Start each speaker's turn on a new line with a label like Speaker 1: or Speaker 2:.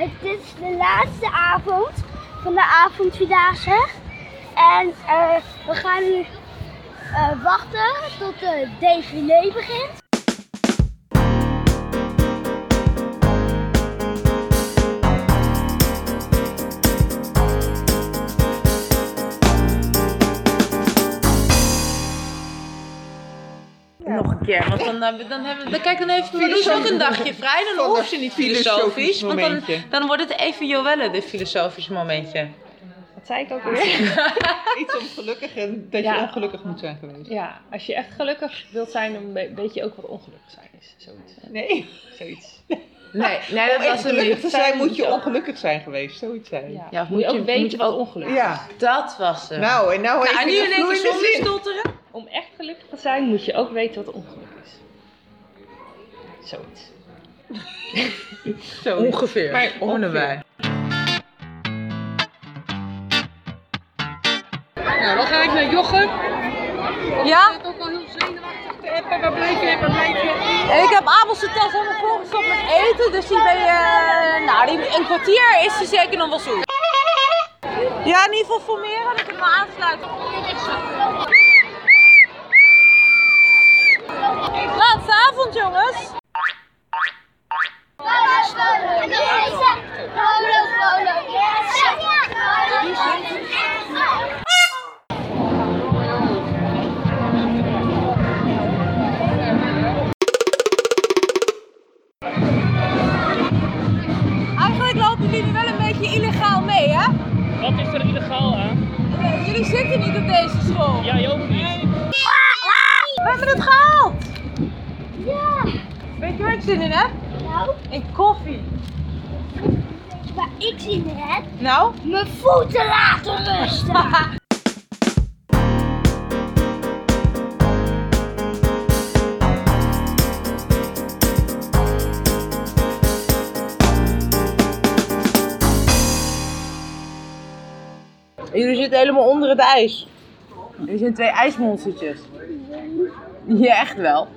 Speaker 1: Het is de laatste avond van de avondvierdaagse. En eh, we gaan nu eh, wachten tot de défilé begint.
Speaker 2: Nog een keer, want dan, eh, dan hebben we, dan, kijk, dan heeft Marloes ook een dagje vrij, dan hoeft ze
Speaker 3: een
Speaker 2: niet
Speaker 3: filosofisch
Speaker 2: filosofisch. Want dan, dan wordt het even Joelle, dit filosofische momentje.
Speaker 4: Wat zei ik ook weer?
Speaker 3: Iets om gelukkig en dat
Speaker 4: Ja.
Speaker 3: je ongelukkig moet zijn geweest.
Speaker 4: Ja, als je echt gelukkig wilt zijn, dan we- weet je ook wat ongelukkig zijn is. Zoiets.
Speaker 3: Nee.
Speaker 4: Zoiets.
Speaker 2: Nee, nee, dat was hem
Speaker 3: gelukkig te zijn moet je ongelukkig zijn geweest. Zoiets zijn.
Speaker 4: Ja.
Speaker 2: Ja,
Speaker 4: moet je ook weten
Speaker 2: je
Speaker 4: wat ongelukkig is.
Speaker 3: Ja.
Speaker 2: Dat was hem.
Speaker 3: Nou, en nou
Speaker 2: Nou,
Speaker 3: even
Speaker 2: en nu
Speaker 3: in
Speaker 2: in
Speaker 3: de
Speaker 2: één keer
Speaker 3: vloeiende
Speaker 2: zonder
Speaker 4: zijn, moet je ook weten wat ongeluk is. Zoiets.
Speaker 3: Zo.
Speaker 2: Ongeveer.
Speaker 4: Maar
Speaker 2: nabij.
Speaker 5: Nou, dan ga ik naar Jochem.
Speaker 2: Ja?
Speaker 5: Ik ook al heel zenuwachtig te appen. Waar blijf je? Waar blijf je?
Speaker 2: Ik heb Abelse tas helemaal volgestopt met eten, dus die ben je... Nou, die, een kwartier is die zeker nog wel zoet. Ja, in ieder geval formeren, dan kunnen we aansluiten. Jongens. Eigenlijk lopen jullie wel een beetje illegaal mee, hè?
Speaker 6: Wat is er illegaal aan?
Speaker 2: Jullie zitten niet op deze school.
Speaker 6: Jij ook niet.
Speaker 2: We hebben het gehaald. Waar ik zin in heb?
Speaker 1: nou,
Speaker 2: In koffie.
Speaker 1: waar ik zin in heb,
Speaker 2: Nou?
Speaker 1: mijn voeten laten rusten.
Speaker 2: Jullie zitten helemaal onder het ijs. Jullie zijn twee ijsmonstertjes. Ja, echt wel.